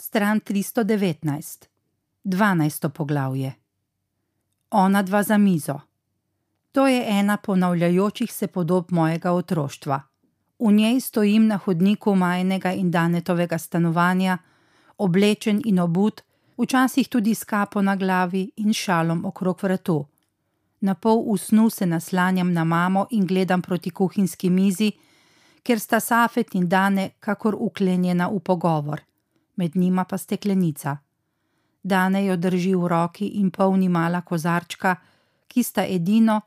stran 319, 12. poglavje. Ona dva za mizo. To je ena ponavljajočih se podob mojega otroštva. V njej stojim na hodniku majnega in danetovega stanovanja, oblečen in obut, včasih tudi s kapo na glavi in šalom okrog vratu. Na pol usnu se naslanjam na mamo in gledam proti kuhinjski mizi, ker sta Safet in Dane kakor uklenjena v pogovor, med njima pa steklenica. Dane jo drži v roki in polni mala kozarčka, ki sta edino,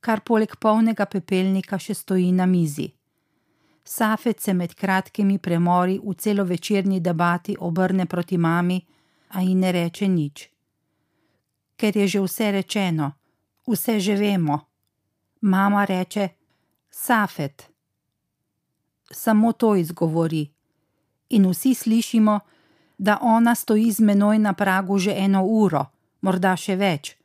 kar poleg polnega pepelnika še stoji na mizi. Safet se med kratkimi premori v celovečerni debati obrne proti mami, a ji ne reče nič. Ker je že vse rečeno, vse že vemo. Mama reče: Safet. Samo to izgovori. In vsi slišimo, da ona stoji z menoj na pragu že eno uro, morda še več.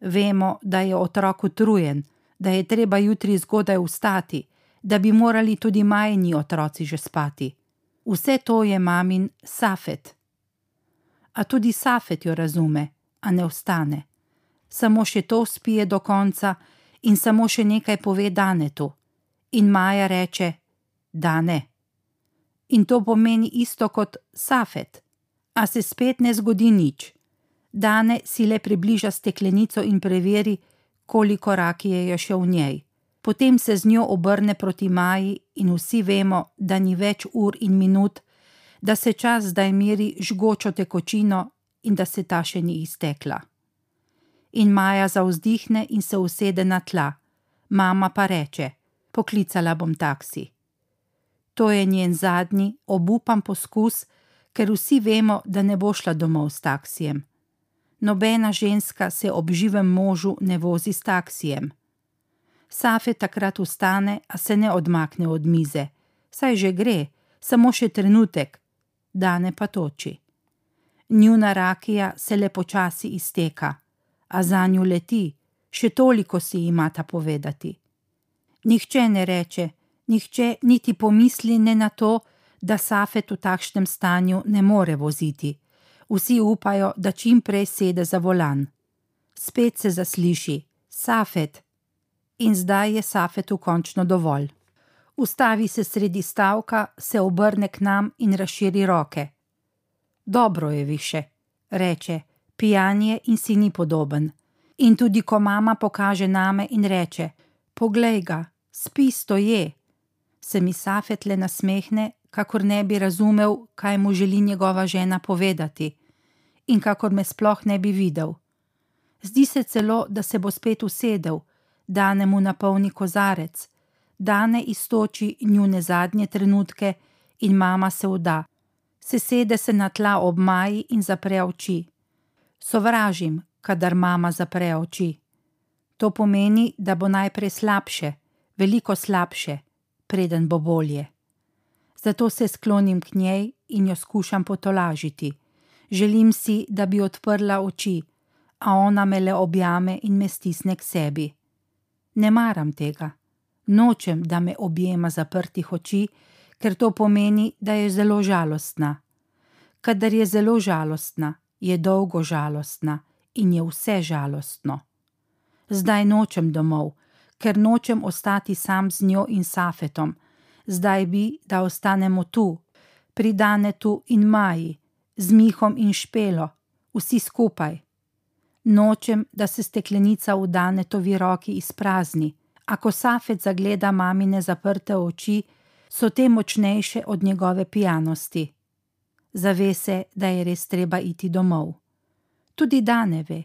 Vemo, da je otrok utrujen, da je treba jutri zgodaj vstati da bi morali tudi majni otroci že spati. Vse to je mamin Safet. A tudi Safet jo razume, a ne ostane. Samo še to spije do konca in samo še nekaj pove Danetu. In Maja reče: Dane. In to pomeni isto kot Safet. A se spet ne zgodi nič. Dane si le približa steklenico in preveri, koliko rakije je še v njej potem se z njo obrne proti Maji in vsi vemo, da ni več ur in minut, da se čas zdaj meri žgočo tekočino in da se ta še ni iztekla. In Maja zavzdihne in se usede na tla, mama pa reče: Poklicala bom taksi. To je njen zadnji, obupan poskus, ker vsi vemo, da ne bo šla domov s taksijem. Nobena ženska se ob živem možu ne vozi s taksijem. Safe takrat vstane, a se ne odmakne od mize. Saj že gre, samo še trenutek, dane pa toči. Njuna rakija se le počasi izteka, a za njo leti, še toliko si imata povedati. Nihče ne reče, nihče niti pomisli ne na to, da Safet v takšnem stanju ne more voziti. Vsi upajo, da čim prej sede za volan. Spet se zasliši: Safet, in zdaj je Safetu končno dovolj. Ustavi se sredi stavka, se obrne k nam in razširi roke. Dobro je više, reče, pijan je in si ni podoben. In tudi ko mama pokaže name in reče: Poglej ga, spi stoje, se mi Safet le nasmehne, kakor ne bi razumel, kaj mu želi njegova žena povedati, in kakor me sploh ne bi videl. Zdi se celo, da se bo spet usedel dane mu napolni kozarec, dane istoči njune zadnje trenutke in mama se vda, se sede se na tla ob maji in zapre oči. Sovražim, kadar mama zapre oči. To pomeni, da bo najprej slabše, veliko slabše, preden bo bolje. Zato se sklonim k njej in jo skušam potolažiti. Želim si, da bi odprla oči, a ona me le objame in me stisne k sebi. Ne maram tega. Nočem, da me objema zaprtih oči, ker to pomeni, da je zelo žalostna. Kadar je zelo žalostna, je dolgo žalostna in je vse žalostno. Zdaj nočem domov, ker nočem ostati sam z njo in Safetom. Zdaj bi, da ostanemo tu, pri Danetu in Maji, z Mihom in Špelo, vsi skupaj. Nočem, da se steklenica v Danetovi roki izprazni, a ko Safet zagleda mamine zaprte oči, so te močnejše od njegove pijanosti. Zave se, da je res treba iti domov. Tudi Daneve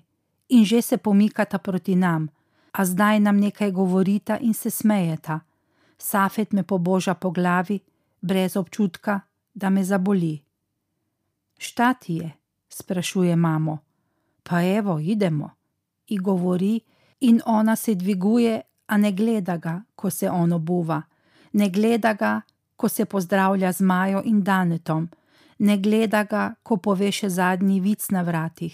in že se pomikata proti nam, a zdaj nam nekaj govorita in se smejeta. Safet me poboža po glavi, brez občutka, da me zaboli. Šta ti je? sprašuje mamo pa evo, idemo. I govori, in ona se dviguje, a ne gleda ga, ko se on obuva, ne gleda ga, ko se pozdravlja z Majo in Danetom, ne gleda ga, ko pove še zadnji vic na vratih,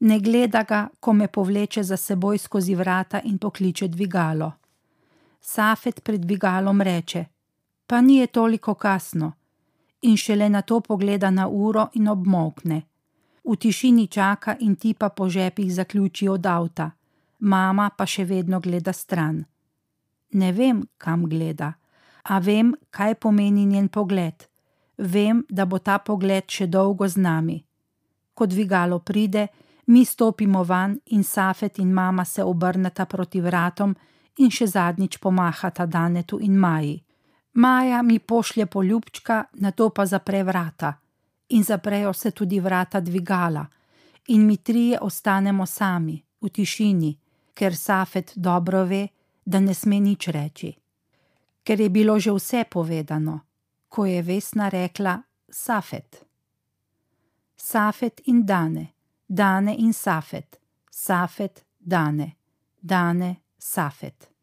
ne gleda ga, ko me povleče za seboj skozi vrata in pokliče dvigalo. Safet pred dvigalom reče: Pa ni je toliko kasno. in šele na to pogleda na uro in obmokne. V tišini čaka in tipa po žepih zaključi od avta, mama pa še vedno gleda stran. Ne vem, kam gleda, a vem, kaj pomeni njen pogled. Vem, da bo ta pogled še dolgo z nami. Ko dvigalo pride, mi stopimo van in Safet in mama se obrneta proti vratom in še zadnjič pomahata Danetu in Maji. Maja mi pošlje poljubčka, na to pa zapre vrata in zaprejo se tudi vrata dvigala, in mi trije ostanemo sami, v tišini, ker Safet dobro ve, da ne sme nič reči. Ker je bilo že vse povedano, ko je Vesna rekla Safet. Safet in Dane, Dane in Safet, Safet, Dane, Dane, Safet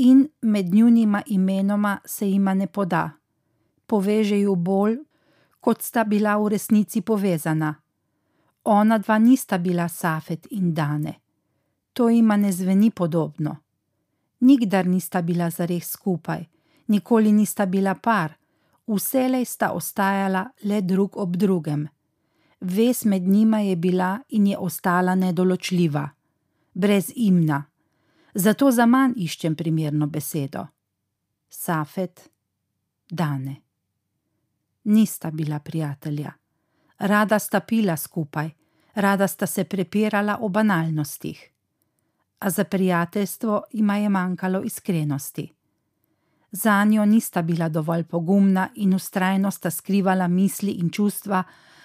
in med njunima imenoma se jima ne poda. Poveže ju bolj, kot sta bila v resnici povezana. Ona dva nista bila Safet in Dane. To jima ne zveni podobno. Nikdar nista bila zares skupaj, nikoli nista bila par, vselej sta ostajala le drug ob drugem. Ves med njima je bila in je ostala nedoločljiva, brez imna zato za manj iščem primerno besedo. Safet, Dane. Nista bila prijatelja, rada sta pila skupaj, rada sta se prepirala o banalnostih. A za prijateljstvo ima je manjkalo iskrenosti. Za njo nista bila dovolj pogumna in ustrajno sta skrivala misli in čustva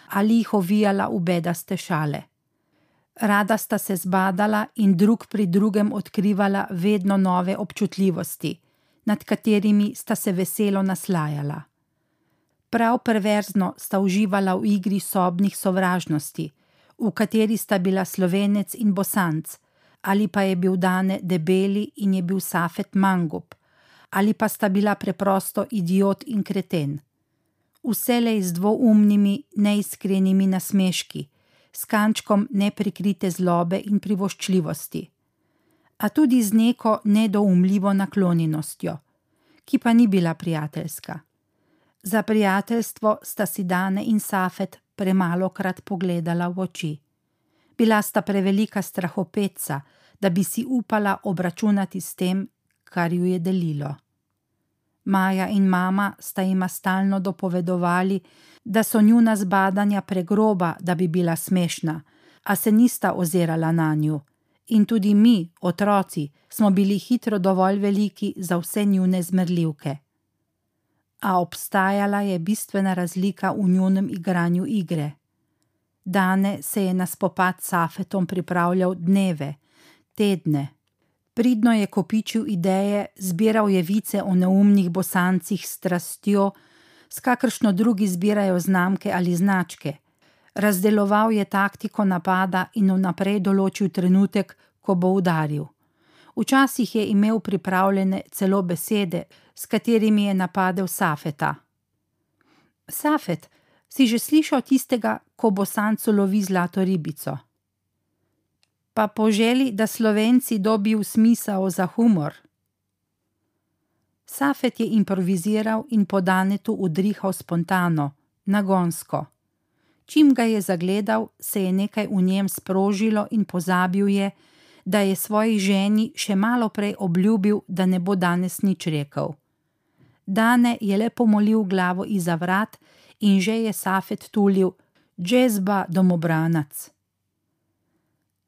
ali jih ovijala v bedaste šale. Rada sta se zbadala in drug pri drugem odkrivala vedno nove občutljivosti, nad katerimi sta se veselo naslajala. Prav perverzno sta uživala v igri sobnih sovražnosti, v kateri sta bila slovenec in bosanc, ali pa je bil dane debeli in je bil safet mangup, ali pa sta bila preprosto idiot in kreten. Vselej z dvoumnimi, neiskrenimi nasmeški s kančkom neprikrite zlobe in privoščljivosti, a tudi z neko nedoumljivo naklonjenostjo, ki pa ni bila prijateljska. Za prijateljstvo sta si Dane in Safet premalo krat pogledala v oči. Bila sta prevelika strahopeca, da bi si upala obračunati s tem, kar ju je delilo. Maja in mama sta jima stalno dopovedovali, da so njuna zbadanja pregroba, da bi bila smešna, a se nista ozirala na nju. In tudi mi, otroci, smo bili hitro dovolj veliki za vse njune zmrljivke. A obstajala je bistvena razlika v njunem igranju igre. Dane se je na spopad s Safetom pripravljal dneve, tedne. Pridno je kopičil ideje, zbiral je vice o neumnih bosancih s strastjo, s kakršno drugi zbirajo znamke ali značke. Razdeloval je taktiko napada in vnaprej določil trenutek, ko bo udaril. Včasih je imel pripravljene celo besede, s katerimi je napadel Safeta. Safet, si že slišal tistega, ko bo Sanco lovi zlato ribico? Pa poželi, da Slovenci dobijo smisel za humor. Safet je improviziral in po Danetu udrihal spontano, nagonsko. Čim ga je zagledal, se je nekaj v njem sprožilo in pozabil je, da je svoji ženi še malo prej obljubil, da ne bo danes nič rekel. Dane je le pomolil glavo iza vrat in že je Safet tulil: Džezba, domobranac.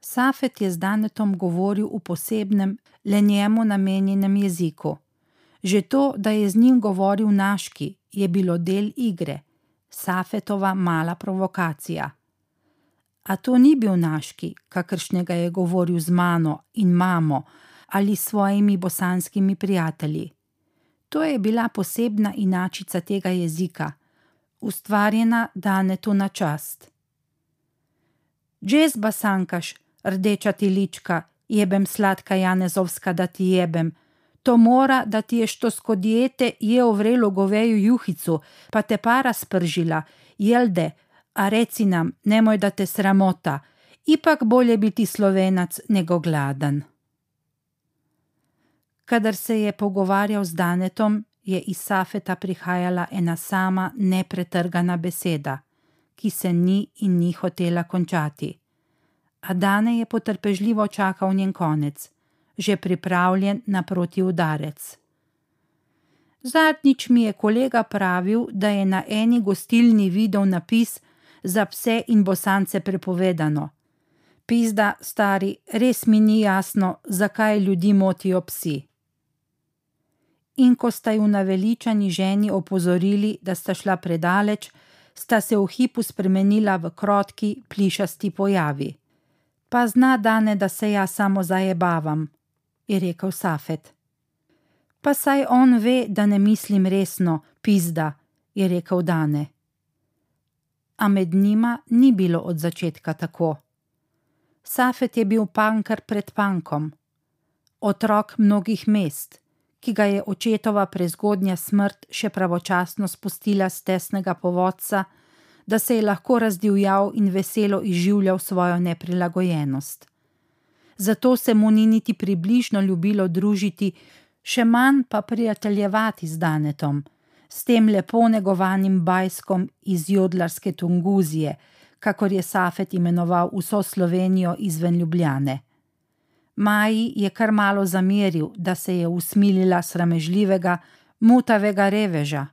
Safet je z Danetom govoril v posebnem, le njemu namenjenem jeziku. Že to, da je z njim govoril naški, je bilo del igre, Safetova mala provokacija. A to ni bil naški, kakršnega je govoril z mano in mamo ali s svojimi bosanskimi prijatelji. To je bila posebna inačica tega jezika, ustvarjena danetu na čast. Džez basankaš, rdeča ti lička, jebem sladka Janezovska, da ti jebem, to mora, da ti je što skodjete je ovrelo goveju juhicu, pa te para spržila, jelde, a reci nam, nemoj da te sramota, ipak bolje biti slovenac nego gladan. Kadar se je pogovarjal z Danetom, je iz Safeta prihajala ena sama nepretrgana beseda, ki se ni in ni hotela končati. A Dane je potrpežljivo čakal njen konec, že pripravljen na protiudarec. Zadnjič mi je kolega pravil, da je na eni gostilni videl napis za pse in bosance prepovedano. Pizda, stari, res mi ni jasno, zakaj ljudi motijo psi. In ko sta ju naveličani ženi opozorili, da sta šla predaleč, sta se v hipu spremenila v krotki, plišasti pojavi. Pa zna dane, da se jaz samo zajebavam, je rekel Safet. Pa saj on ve, da ne mislim resno, pizda, je rekel Dane. A med njima ni bilo od začetka tako. Safet je bil pankar pred pankom, otrok mnogih mest, ki ga je očetova prezgodnja smrt še pravočasno spustila z tesnega povodca, da se je lahko razdivjal in veselo izživljal svojo neprilagojenost. Zato se mu ni niti približno ljubilo družiti, še manj pa prijateljevati z Danetom, s tem lepo negovanim bajskom iz jodlarske Tunguzije, kakor je Safet imenoval vso Slovenijo izven Ljubljane. Maji je kar malo zameril, da se je usmilila sramežljivega, mutavega reveža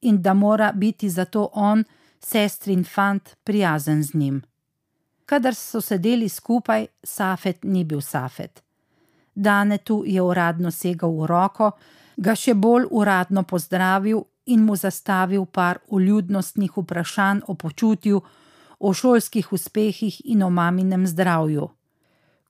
in da mora biti zato on, sestrin fant, prijazen z njim. Kadar so sedeli skupaj, Safet ni bil Safet. Danetu je uradno segal v roko, ga še bolj uradno pozdravil in mu zastavil par uljudnostnih vprašanj o počutju, o šolskih uspehih in o maminem zdravju.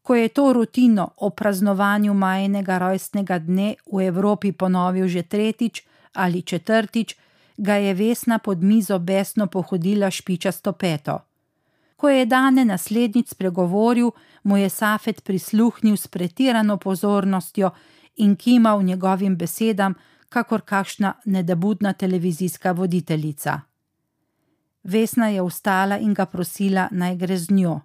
Ko je to rutino o praznovanju majnega rojstnega dne v Evropi ponovil že tretjič ali četrtič, ga je Vesna pod mizo besno pohodila špičasto peto. Ko je dane naslednjič spregovoril, mu je Safet prisluhnil s pretirano pozornostjo in kimal njegovim besedam, kakor kakšna nedebudna televizijska voditeljica. Vesna je vstala in ga prosila, naj gre z njo.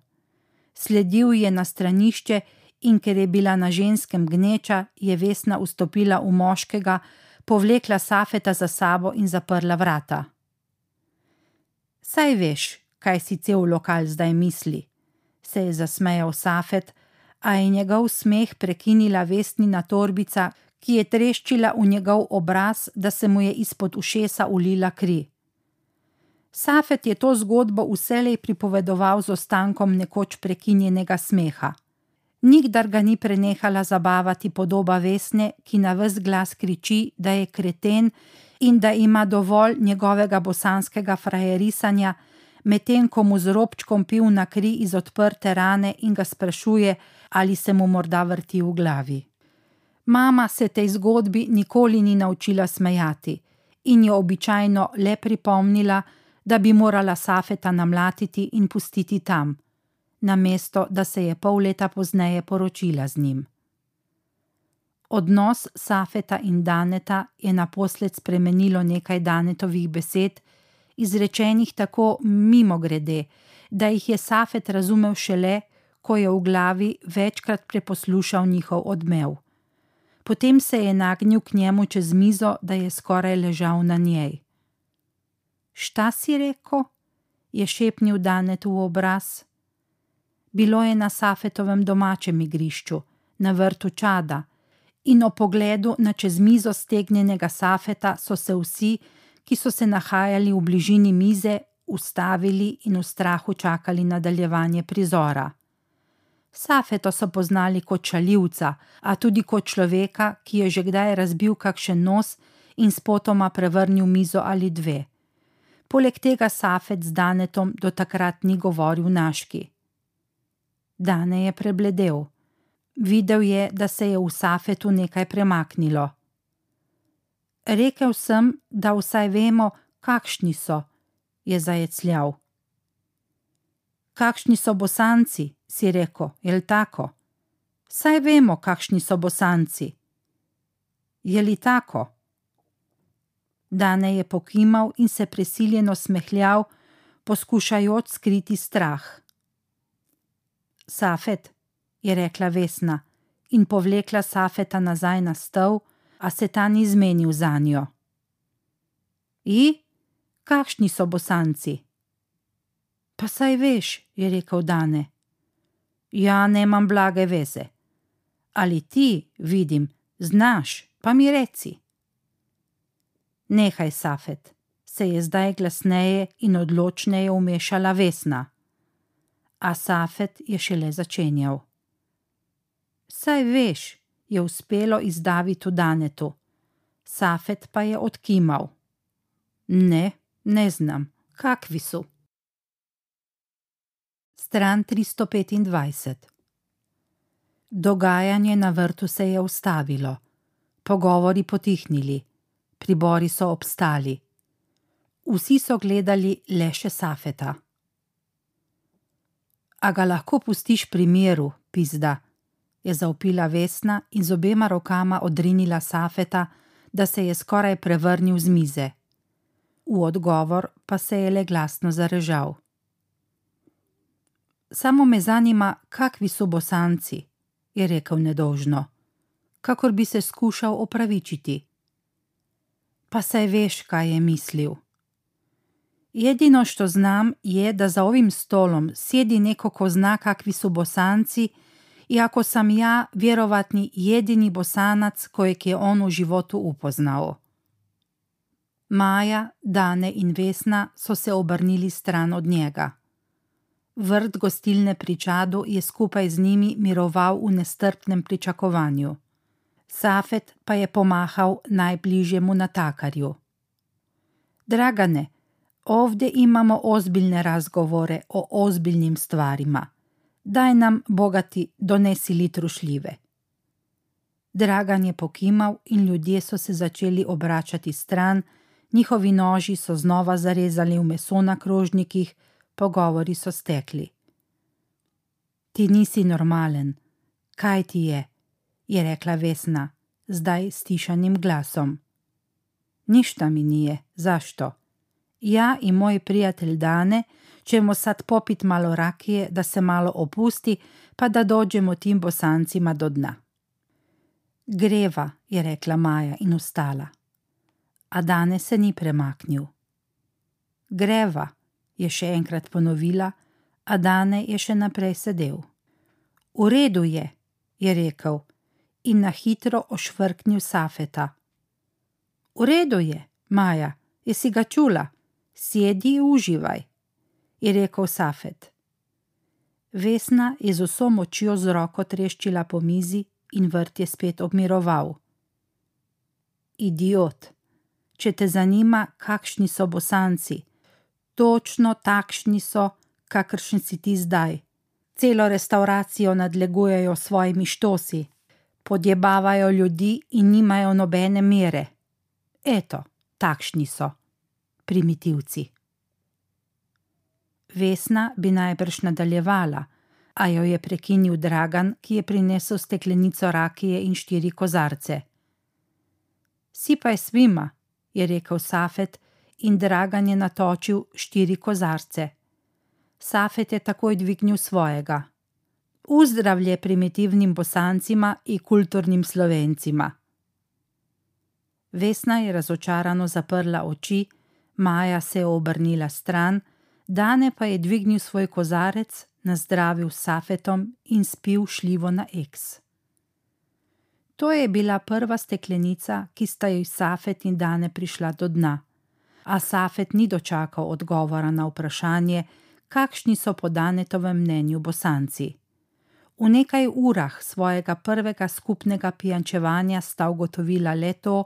Sledil je na stranišče in ker je bila na ženskem gneča, je Vesna vstopila v moškega, povlekla Safeta za sabo in zaprla vrata. Saj veš, kaj si cel lokal zdaj misli, se je zasmejal Safet, a je njegov smeh prekinila Vesnina torbica, ki je treščila v njegov obraz, da se mu je izpod ušesa ulila kri. Safet je to zgodbo vselej pripovedoval z ostankom nekoč prekinjenega smeha. Nikdar ga ni prenehala zabavati podoba Vesne, ki na vse glas kriči, da je kreten in da ima dovolj njegovega bosanskega frajerisanja, medtem ko mu z robčkom piv na kri iz odprte rane in ga sprašuje, ali se mu morda vrti v glavi. Mama se tej zgodbi nikoli ni naučila smejati in jo običajno le pripomnila, da bi morala Safeta namlatiti in pustiti tam, namesto da se je pol leta pozneje poročila z njim. Odnos Safeta in Daneta je naposled spremenilo nekaj Danetovih besed, izrečenih tako mimo grede, da jih je Safet razumel šele, ko je v glavi večkrat preposlušal njihov odmev. Potem se je nagnil k njemu čez mizo, da je skoraj ležal na njej. Šta si rekel? je šepnil Danet v obraz. Bilo je na Safetovem domačem igrišču, na vrtu čada, in o pogledu na čez mizo stegnjenega Safeta so se vsi, ki so se nahajali v bližini mize, ustavili in v strahu čakali nadaljevanje prizora. Safeto so poznali kot čaljivca, a tudi kot človeka, ki je že kdaj razbil kakšen nos in spotoma prevrnil mizo ali dve. Poleg tega Safet z Danetom do takrat ni govoril naški. Dane je prebledel. Videl je, da se je v Safetu nekaj premaknilo. Rekel sem, da vsaj vemo, kakšni so, je zajecljal. Kakšni so bosanci, si rekel, je tako? Saj vemo, kakšni so bosanci. Je li tako? Dane je pokimal in se prisiljeno smehljal, poskušajoč skriti strah. Safet, je rekla Vesna in povlekla Safeta nazaj na stol, a se ta ni zmenil za njo. I, kakšni so bosanci? Pa saj veš, je rekel Dane. Ja, nemam blage veze. Ali ti, vidim, znaš, pa mi reci. Nehaj, Safet, se je zdaj glasneje in odločneje umešala Vesna. A Safet je šele začenjal. Saj veš, je uspelo izdaviti v Danetu. Safet pa je odkimal. Ne, ne znam, kakvi so. Stran 325. Dogajanje na vrtu se je ustavilo, pogovori potihnili, pribori so obstali. Vsi so gledali le še Safeta. A ga lahko pustiš pri miru, pizda, je zaupila Vesna in z obema rokama odrinila Safeta, da se je skoraj prevrnil z mize. V odgovor pa se je le glasno zarežal. Samo me zanima, kakvi so bosanci, je rekel nedožno, kakor bi se skušal opravičiti. Pa saj veš, kaj je mislil. Edino, što znam, je, da za ovim stolom sjedi neko ko zna kakvi su bosanci i ako sam ja vjerovatni jedini bosanac kojeg je on u životu upoznao. Maja, Dane in Vesna so se obrnili stran od njega. Vrt gostilne pri Čadu je skupaj z njimi miroval v nestrpnem pričakovanju. Safet pa je pomahal najbližjemu natakarju. Dragane, ovdje imamo ozbiljne razgovore o ozbiljnim stvarima. Daj nam, bogati, donesi litru šljive. Dragan je pokimal in ljudje so se začeli obračati stran, njihovi noži so znova zarezali v meso na krožnikih, pogovori so stekli. Ti nisi normalen, kaj ti je? je rekla Vesna, zdaj stišanim glasom. Ništa mi nije, zašto? Ja i moj prijatelj Dane ćemo sad popit malo rakije da se malo opusti, pa da dođemo tim bosancima do dna. Greva, je rekla Maja in ustala. A Dane se ni premaknil. Greva, je še enkrat ponovila, a Dane je še naprej sedel. V redu je, je rekel in na hitro ošvrknil Safeta. V redu je, Maja, jesi ga čula, sedi in uživaj, je rekel Safet. Vesna je z vso močjo z roko treščila po mizi in vrt je spet obmiroval. Idiot, če te zanima, kakšni so bosanci, točno takšni so, kakršni si ti zdaj. Celo restauracijo nadlegujejo svojimi štosi, podjebavajo ljudi in nimajo nobene mere. Eto, takšni so, primitivci. Vesna bi najbrž nadaljevala, a jo je prekinil Dragan, ki je prinesel steklenico rakije in štiri kozarce. Sipaj svima, je rekel Safet, in Dragan je natočil štiri kozarce. Safet je takoj dvignil svojega. Uzdravlje primitivnim bosancima in kulturnim slovencima. Vesna je razočarano zaprla oči, Maja se je obrnila stran, Dane pa je dvignil svoj kozarec, nazdravil safetom in spil šljivo na eks. To je bila prva steklenica, ki sta jo Safet in Dane prišla do dna. A Safet ni dočakal odgovora na vprašanje, kakšni so po Danetovem mnenju bosanci. V nekaj urah svojega prvega skupnega pijančevanja sta ugotovila le to,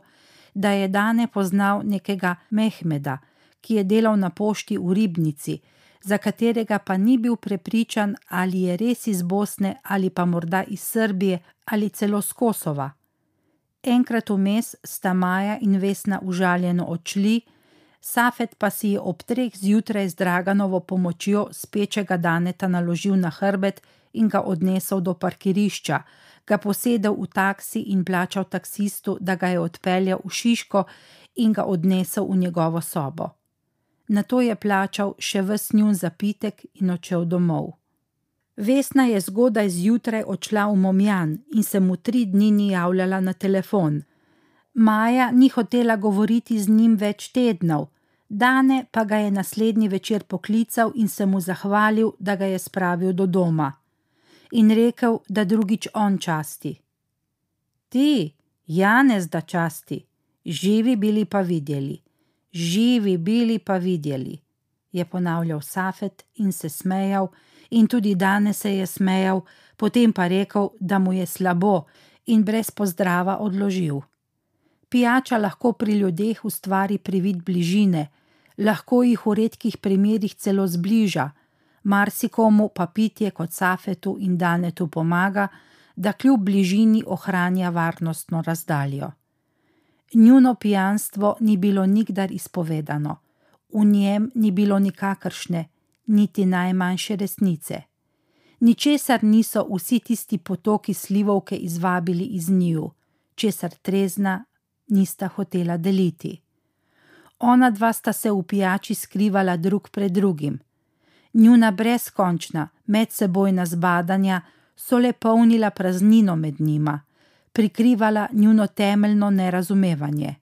da je Dane poznal nekega Mehmeda, ki je delal na pošti v Ribnici, za katerega pa ni bil prepričan, ali je res iz Bosne ali pa morda iz Srbije ali celo z Kosova. Enkrat vmes sta Maja in Vesna užaljeno odšli, Safet pa si je ob treh zjutraj z Draganovo pomočjo spečega Daneta naložil na hrbet in ga odnesel do parkirišča, ga posedel v taksi in plačal taksistu, da ga je odpeljal v Šiško in ga odnesel v njegovo sobo na to je plačal še ves njun zapitek in odšel domov. Vesna je zgodaj zjutraj odšla v Momjan in se mu tri dni ni javljala na telefon. Maja ni hotela govoriti z njim več tednov, Dane pa ga je naslednji večer poklical in se mu zahvalil, da ga je spravil do doma. In rekel, da drugič on časti. Ti, Janez, da časti, živi bili pa videli, živi bili pa videli, je ponavljal Safet in se smejal, in tudi danes se je smejal, potem pa rekel, da mu je slabo in brez pozdrava odložil. Pijača lahko pri ljudeh ustvari privid bližine, lahko jih v redkih primerjih celo zbliža, marsikomu pa pitje kot Safetu in Danetu pomaga, da kljub bližini ohranja varnostno razdaljo. Njuno pijanstvo ni bilo nikdar izpovedano, v njem ni bilo nikakršne, niti najmanjše resnice. Ničesar niso vsi tisti potoki slivovke izvabili iz njiju, česar trezna nista hotela deliti. Ona dva sta se v pijači skrivala drug pred drugim. Njuna brezkončna, medsebojna zbadanja so le polnila praznino med njima, prikrivala njuno temeljno nerazumevanje.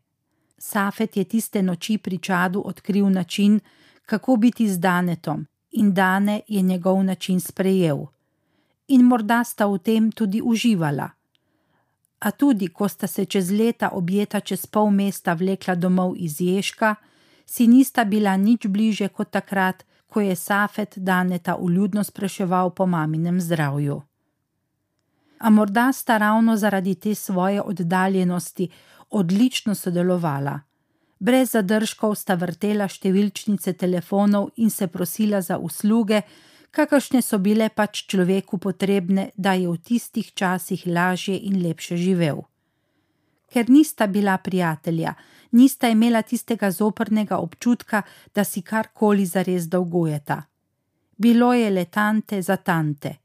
Safet je tiste noči pri čadu odkril način, kako biti z Danetom, in Dane je njegov način sprejel. In morda sta v tem tudi uživala. A tudi, ko sta se čez leta objeta čez pol mesta vlekla domov iz Ježka, si nista bila nič bliže kot takrat, ko je Safet Daneta uljudno spraševal po maminem zdravju. A morda sta ravno zaradi te svoje oddaljenosti odlično sodelovala. Brez zadržkov sta vrtela številčnice telefonov in se prosila za usluge, kakršne so bile pač človeku potrebne, da je v tistih časih lažje in lepše živel. Ker nista bila prijatelja, nista imela tistega zoprnega občutka, da si karkoli zares dolgujeta. Bilo je le tante za tante.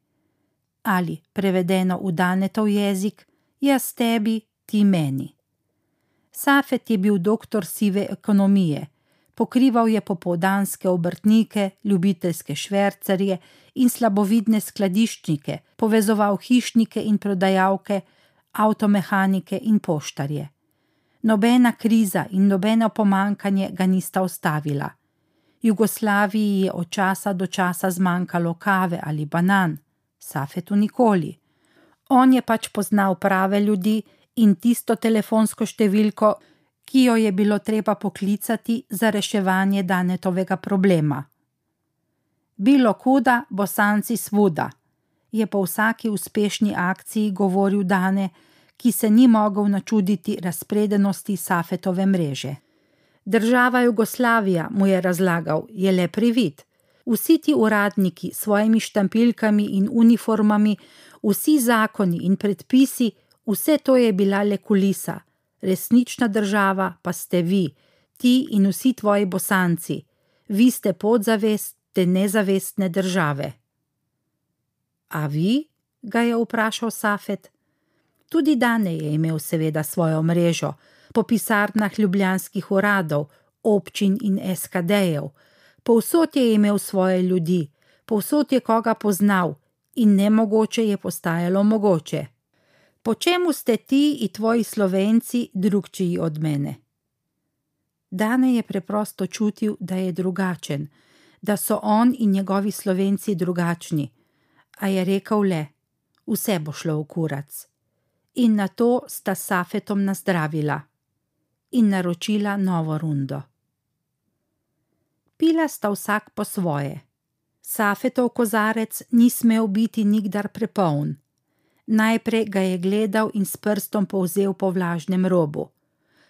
Ali, prevedeno v danetov jezik, jaz tebi, ti meni. Safet je bil doktor sive ekonomije, pokrival je popoldanske obrtnike, ljubiteljske švercarje in slabovidne skladiščnike, povezoval hišnike in prodajalke, avtomehanike in poštarje. Nobena kriza in nobeno pomankanje ga nista ustavila. Jugoslaviji je od časa do časa zmanjkalo kave ali banan, Safetu nikoli. On je pač poznal prave ljudi in tisto telefonsko številko, ki jo je bilo treba poklicati za reševanje danetovega problema. Bilo kuda, bosanci svuda, je po vsaki uspešni akciji govoril Dane, ki se ni mogel načuditi razpredenosti Safetove mreže. Država Jugoslavija, mu je razlagal, je le privid. Vsi ti uradniki s svojimi štampilkami in uniformami, vsi zakoni in predpisi, vse to je bila le kulisa resnična država pa ste vi, ti in vsi tvoji bosanci, vi ste podzavest te nezavestne države. A vi? ga je vprašal Safet. Tudi Dane je imel seveda svojo mrežo, po pisarnah ljubljanskih uradov, občin in SKD-jev, povsod je imel svoje ljudi, povsod je koga poznal in nemogoče je postajalo mogoče. Po čemu ste ti in tvoji slovenci drugčiji od mene? Dane je preprosto čutil, da je drugačen, da so on in njegovi slovenci drugačni, a je rekel le: Vse bo šlo v kurac. In na to sta Safetom nazdravila in naročila novo rundo. Pila sta vsak po svoje. Safetov kozarec ni smel biti nikdar prepoln. Najprej ga je gledal in s prstom povzel po vlažnem robu,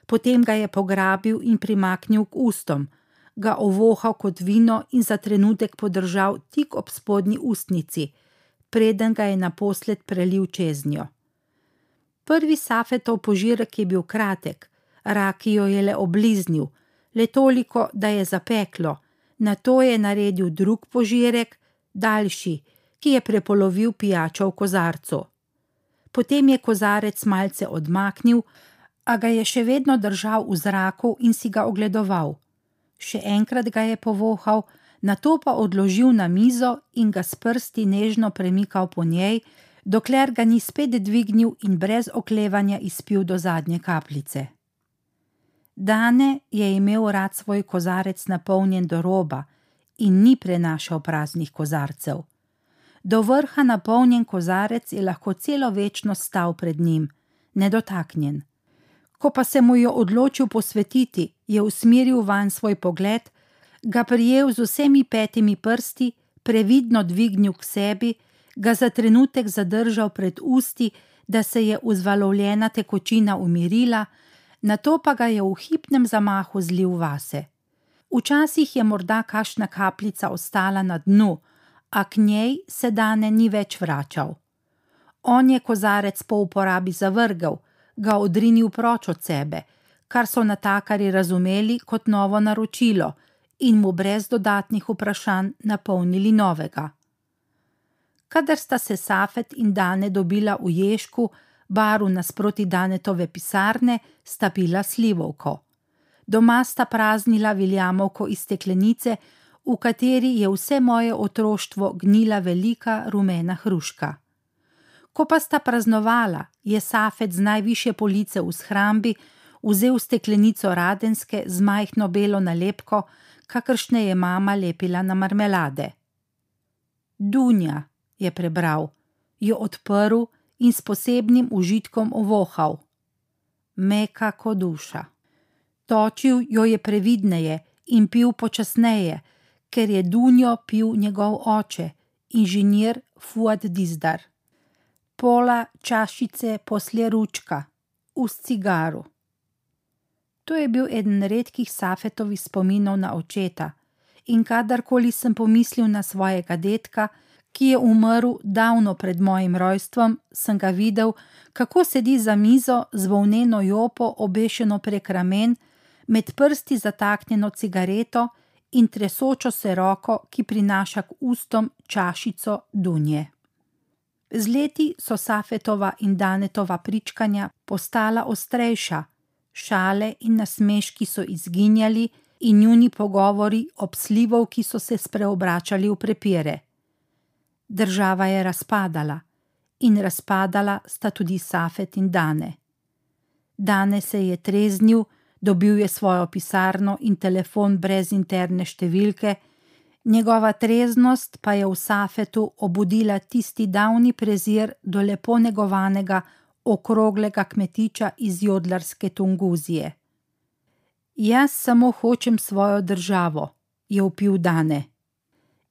potem ga je pograbil in primaknil k ustom, ga ovohal kot vino in za trenutek podržal tik ob spodnji ustnici, preden ga je naposled prelil čez njo. Prvi safetov požirek je bil kratek, rakijo je le obliznil, le toliko, da je zapeklo, na to je naredil drug požirek, daljši, ki je prepolovil pijačo v kozarcu potem je kozarec malce odmaknil, a ga je še vedno držal v zraku in si ga ogledoval. Še enkrat ga je povohal, na to pa odložil na mizo in ga s prsti nežno premikal po njej, dokler ga ni spet dvignil in brez oklevanja izpil do zadnje kapljice. Dane je imel rad svoj kozarec napolnjen do roba in ni prenašal praznih kozarcev. Do vrha napolnjen kozarec je lahko celo večno stal pred njim, nedotaknjen. Ko pa se mu je odločil posvetiti, je usmeril van svoj pogled, ga prijel z vsemi petimi prsti, previdno dvignil k sebi, ga za trenutek zadržal pred usti, da se je vzvalovljena tekočina umirila, nato pa ga je v hipnem zamahu zlil vase. Včasih je morda kašna kapljica ostala na dnu, a k njej se dane ni več vračal. On je kozarec po uporabi zavrgel, ga odrinil proč od sebe, kar so natakari razumeli kot novo naročilo, in mu brez dodatnih vprašanj napolnili novega. Kadar sta se Safet in Dane dobila v Ješku, baru nasproti Danetove pisarne, sta pila slivovko. Doma sta praznila Viljamovko iz steklenice, v kateri je vse moje otroštvo gnila velika rumena hruška. Ko pa sta praznovala, je Safet z najviše police v shrambi vzel steklenico radenske z majhno belo nalepko, kakršne je mama lepila na marmelade. Dunja, je prebral, jo odprl in s posebnim užitkom ovohal. Meka kot duša. Točil jo je previdneje in pil počasneje, ker je Dunjo pil njegov oče, inženir Fuad Dizdar. Pola čašice posle ručka, v cigaru. To je bil eden redkih Safetovih spominov na očeta, in kadarkoli sem pomislil na svojega detka, ki je umrl davno pred mojim rojstvom, sem ga videl, kako sedi za mizo z volneno jopo obešeno prek ramen, med prsti zataknjeno cigareto in tresočo se roko, ki prinaša k ustom čašico dunje. Z leti so Safetova in Danetova pričkanja postala ostrejša, šale in nasmeški so izginjali, in njuni pogovori ob slivovki so se spreobračali v prepire. Država je razpadala in razpadala sta tudi Safet in Dane. Dane se je treznil, dobil je svojo pisarno in telefon brez interne številke, njegova treznost pa je v Safetu obudila tisti davni prezir do lepo negovanega, okroglega kmetiča iz Jodlarske Tunguzije. Jaz samo hočem svojo državo, je upil Dane.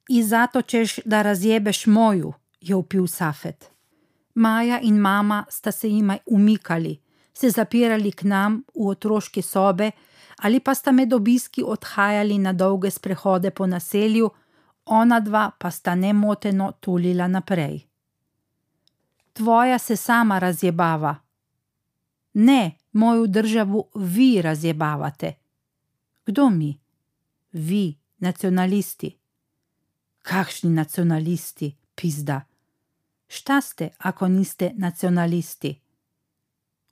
In zato češ, da razjebeš moju, je upil Safet. Maja in mama sta se jima umikali, se zapirali k nam v otroške sobe, ali pa sta med obiski odhajali na dolge sprehode po naselju, ona dva pa sta nemoteno tulila naprej. Tvoja se sama razjebava. Ne, mojo državo vi razjebavate. Kdo mi? Vi, nacionalisti. Kakšni nacionalisti, pizda. Šta ste, ako niste nacionalisti?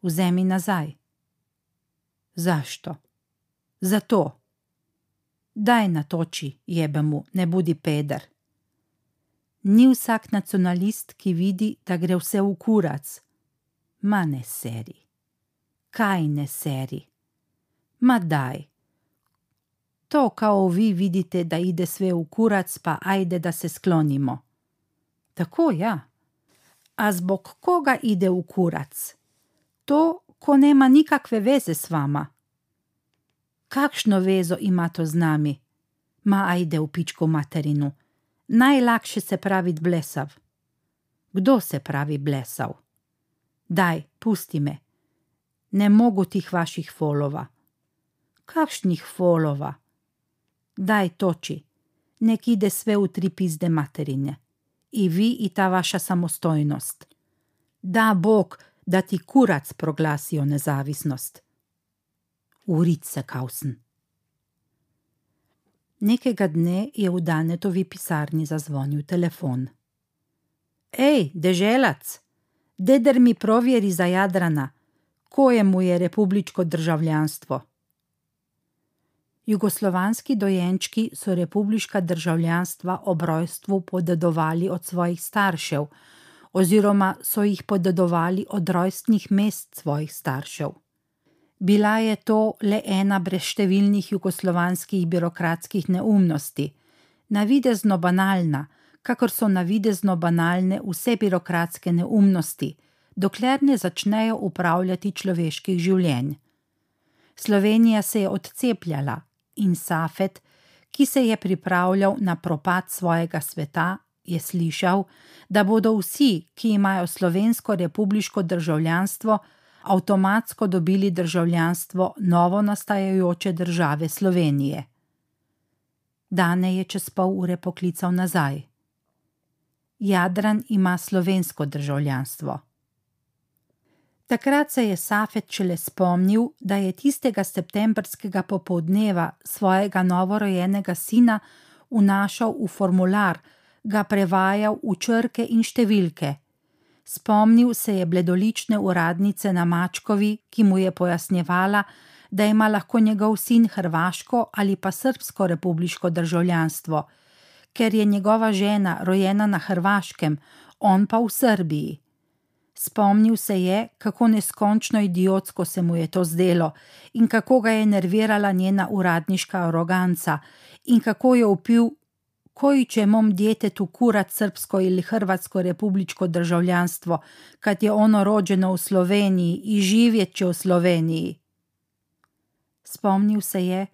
Vzemi nazaj. Zašto? Zato. Daj natoči, jebemu, ne bodi peder. Ni vsak nacionalist, ki vidi, da gre vse v kurac. Ma ne seri. Kaj ne seri? Ma daj. To, kao vi vidite, da ide sve v kurac, pa ajde, da se sklonimo. Tako, ja. A zbog koga ide v kurac? To, ko nema nikakve veze s vama. Kakšno vezo ima to z nami? Ma ajde v pičko materinu. Najlakše se pravi blesav. Kdo se pravi blesav? Daj, pusti me. Ne mogu tih vaših folova. Kakšnih folova? Daj toči, nek ide sve v tri pizde materine. I vi i ta vaša samostojnost. Da Bog, da ti kurac proglasijo nezavisnost. Urit se, Kausen. Nekega dne je v Danetovi pisarni zazvonil telefon. Ej, deželac, deder mi provjeri za Jadrana, kojemu je republičko državljanstvo. Jugoslovanski dojenčki so republiška državljanstva ob rojstvu podedovali od svojih staršev, oziroma so jih podedovali od rojstnih mest svojih staršev. Bila je to le ena brez številnih jugoslovanskih birokratskih neumnosti, navidezno banalna, kakor so navidezno banalne vse birokratske neumnosti, dokler ne začnejo upravljati človeških življenj. Slovenija se je odcepljala in Safet, ki se je pripravljal na propad svojega sveta, je slišal, da bodo vsi, ki imajo slovensko republiško državljanstvo, avtomatsko dobili državljanstvo novo nastajajoče države Slovenije. Dane je čez pol ure poklical nazaj. Jadran ima slovensko državljanstvo. Takrat se je Safet šele spomnil, da je tistega septembrskega popoldneva svojega novorojenega sina vnašal v formular, ga prevajal v črke in številke. Spomnil se je bledolične uradnice na Mačkovi, ki mu je pojasnjevala, da ima lahko njegov sin hrvaško ali pa srpsko republiško državljanstvo, ker je njegova žena rojena na Hrvaškem, on pa v Srbiji. Spomnil se je, kako neskončno idiotsko se mu je to zdelo in kako ga je nervirala njena uradniška aroganca in kako je upil, koji će mom djetetu kurat srpsko ili hrvatsko republičko državljanstvo, kad je ono rođeno u Sloveniji i živjet će u Sloveniji. Spomnil se je,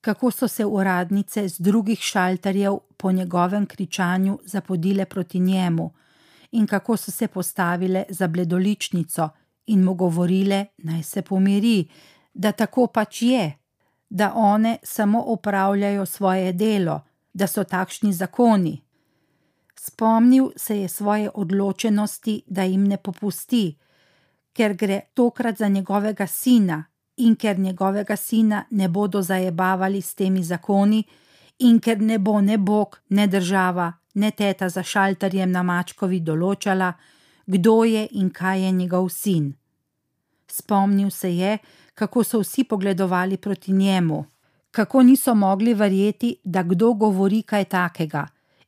kako so se uradnice z drugih šalterjev po njegovem kričanju zapodile proti njemu in kako so se postavile za bledoličnico in mu govorile, naj se pomiri, da tako pač je, da one samo opravljajo svoje delo, da so takšni zakoni. Spomnil se je svoje odločenosti, da jim ne popusti, ker gre tokrat za njegovega sina in ker njegovega sina ne bodo zajebavali s temi zakoni, in ker ne bo ne Bog, ne država, ne teta za šalterjem na Mačkovi določala, kdo je in kaj je njegov sin. Spomnil se je, kako so vsi pogledovali proti njemu, kako niso mogli verjeti, da kdo govori kaj takega,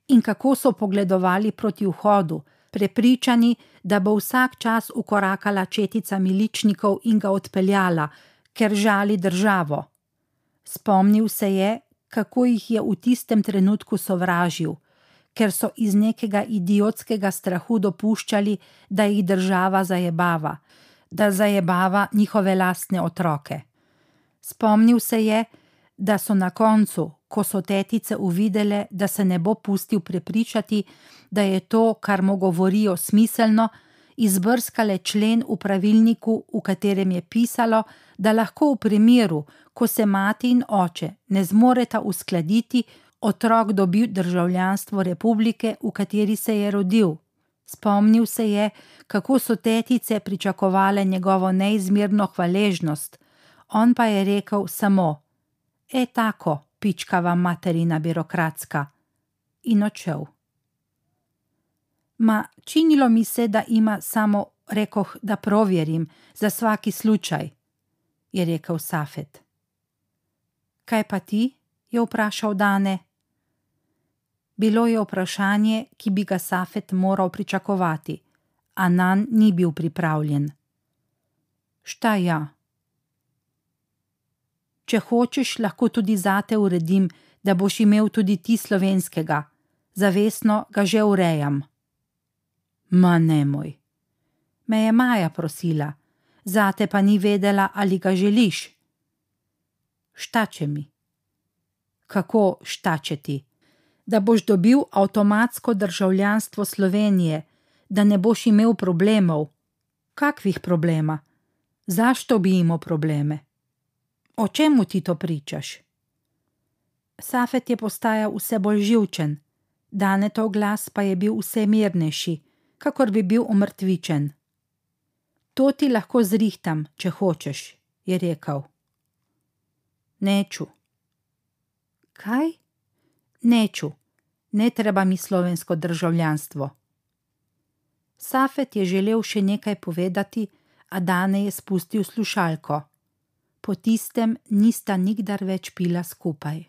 in kako so pogledovali proti vhodu, prepričani, da bo vsak čas ukorakala četica miličnikov in ga odpeljala, ker žali državo. Spomnil se je, kako jih je v tistem trenutku sovražil ker so iz nekega idiotskega strahu dopuščali, da jih država zajebava, da zajebava njihove lastne otroke. Spomnil se je, da so na koncu, ko so tetice uvidele, da se ne bo pustil prepričati, da je to, kar mu govorijo, smiselno, izbrskale člen v pravilniku, v katerem je pisalo, da lahko v primeru, ko se mati in oče ne zmoreta uskladiti, otrok dobil državljanstvo republike, v kateri se je rodil. Spomnil se je, kako so tetice pričakovale njegovo neizmerno hvaležnost, on pa je rekel samo: E tako, pičkava materina birokratska. In odšel. Ma, činilo mi se, da ima samo, rekoh, da proverim, za vsaki slučaj, je rekel Safet. Kaj pa ti? je vprašal Dane. Bilo je vprašanje, ki bi ga Safet moral pričakovati, a nan ni bil pripravljen. Šta ja? Če hočeš, lahko tudi zate uredim, da boš imel tudi ti slovenskega, zavestno ga že urejam. Ma ne moj. Me je Maja prosila, zate pa ni vedela, ali ga želiš. Štače mi. Kako štačeti? da boš dobil avtomatsko državljanstvo Slovenije, da ne boš imel problemov. Kakvih problema? Zašto bi imel probleme? O čemu ti to pričaš? Safet je postajal vse bolj živčen, danetov glas pa je bil vse mirnejši, kakor bi bil umrtvičen. To ti lahko zrihtam, če hočeš, je rekel. Neču. Kaj? Neču, ne treba mi slovensko državljanstvo. Safet je želel še nekaj povedati, a Dane je spustil slušalko. Po tistem nista nikdar več pila skupaj.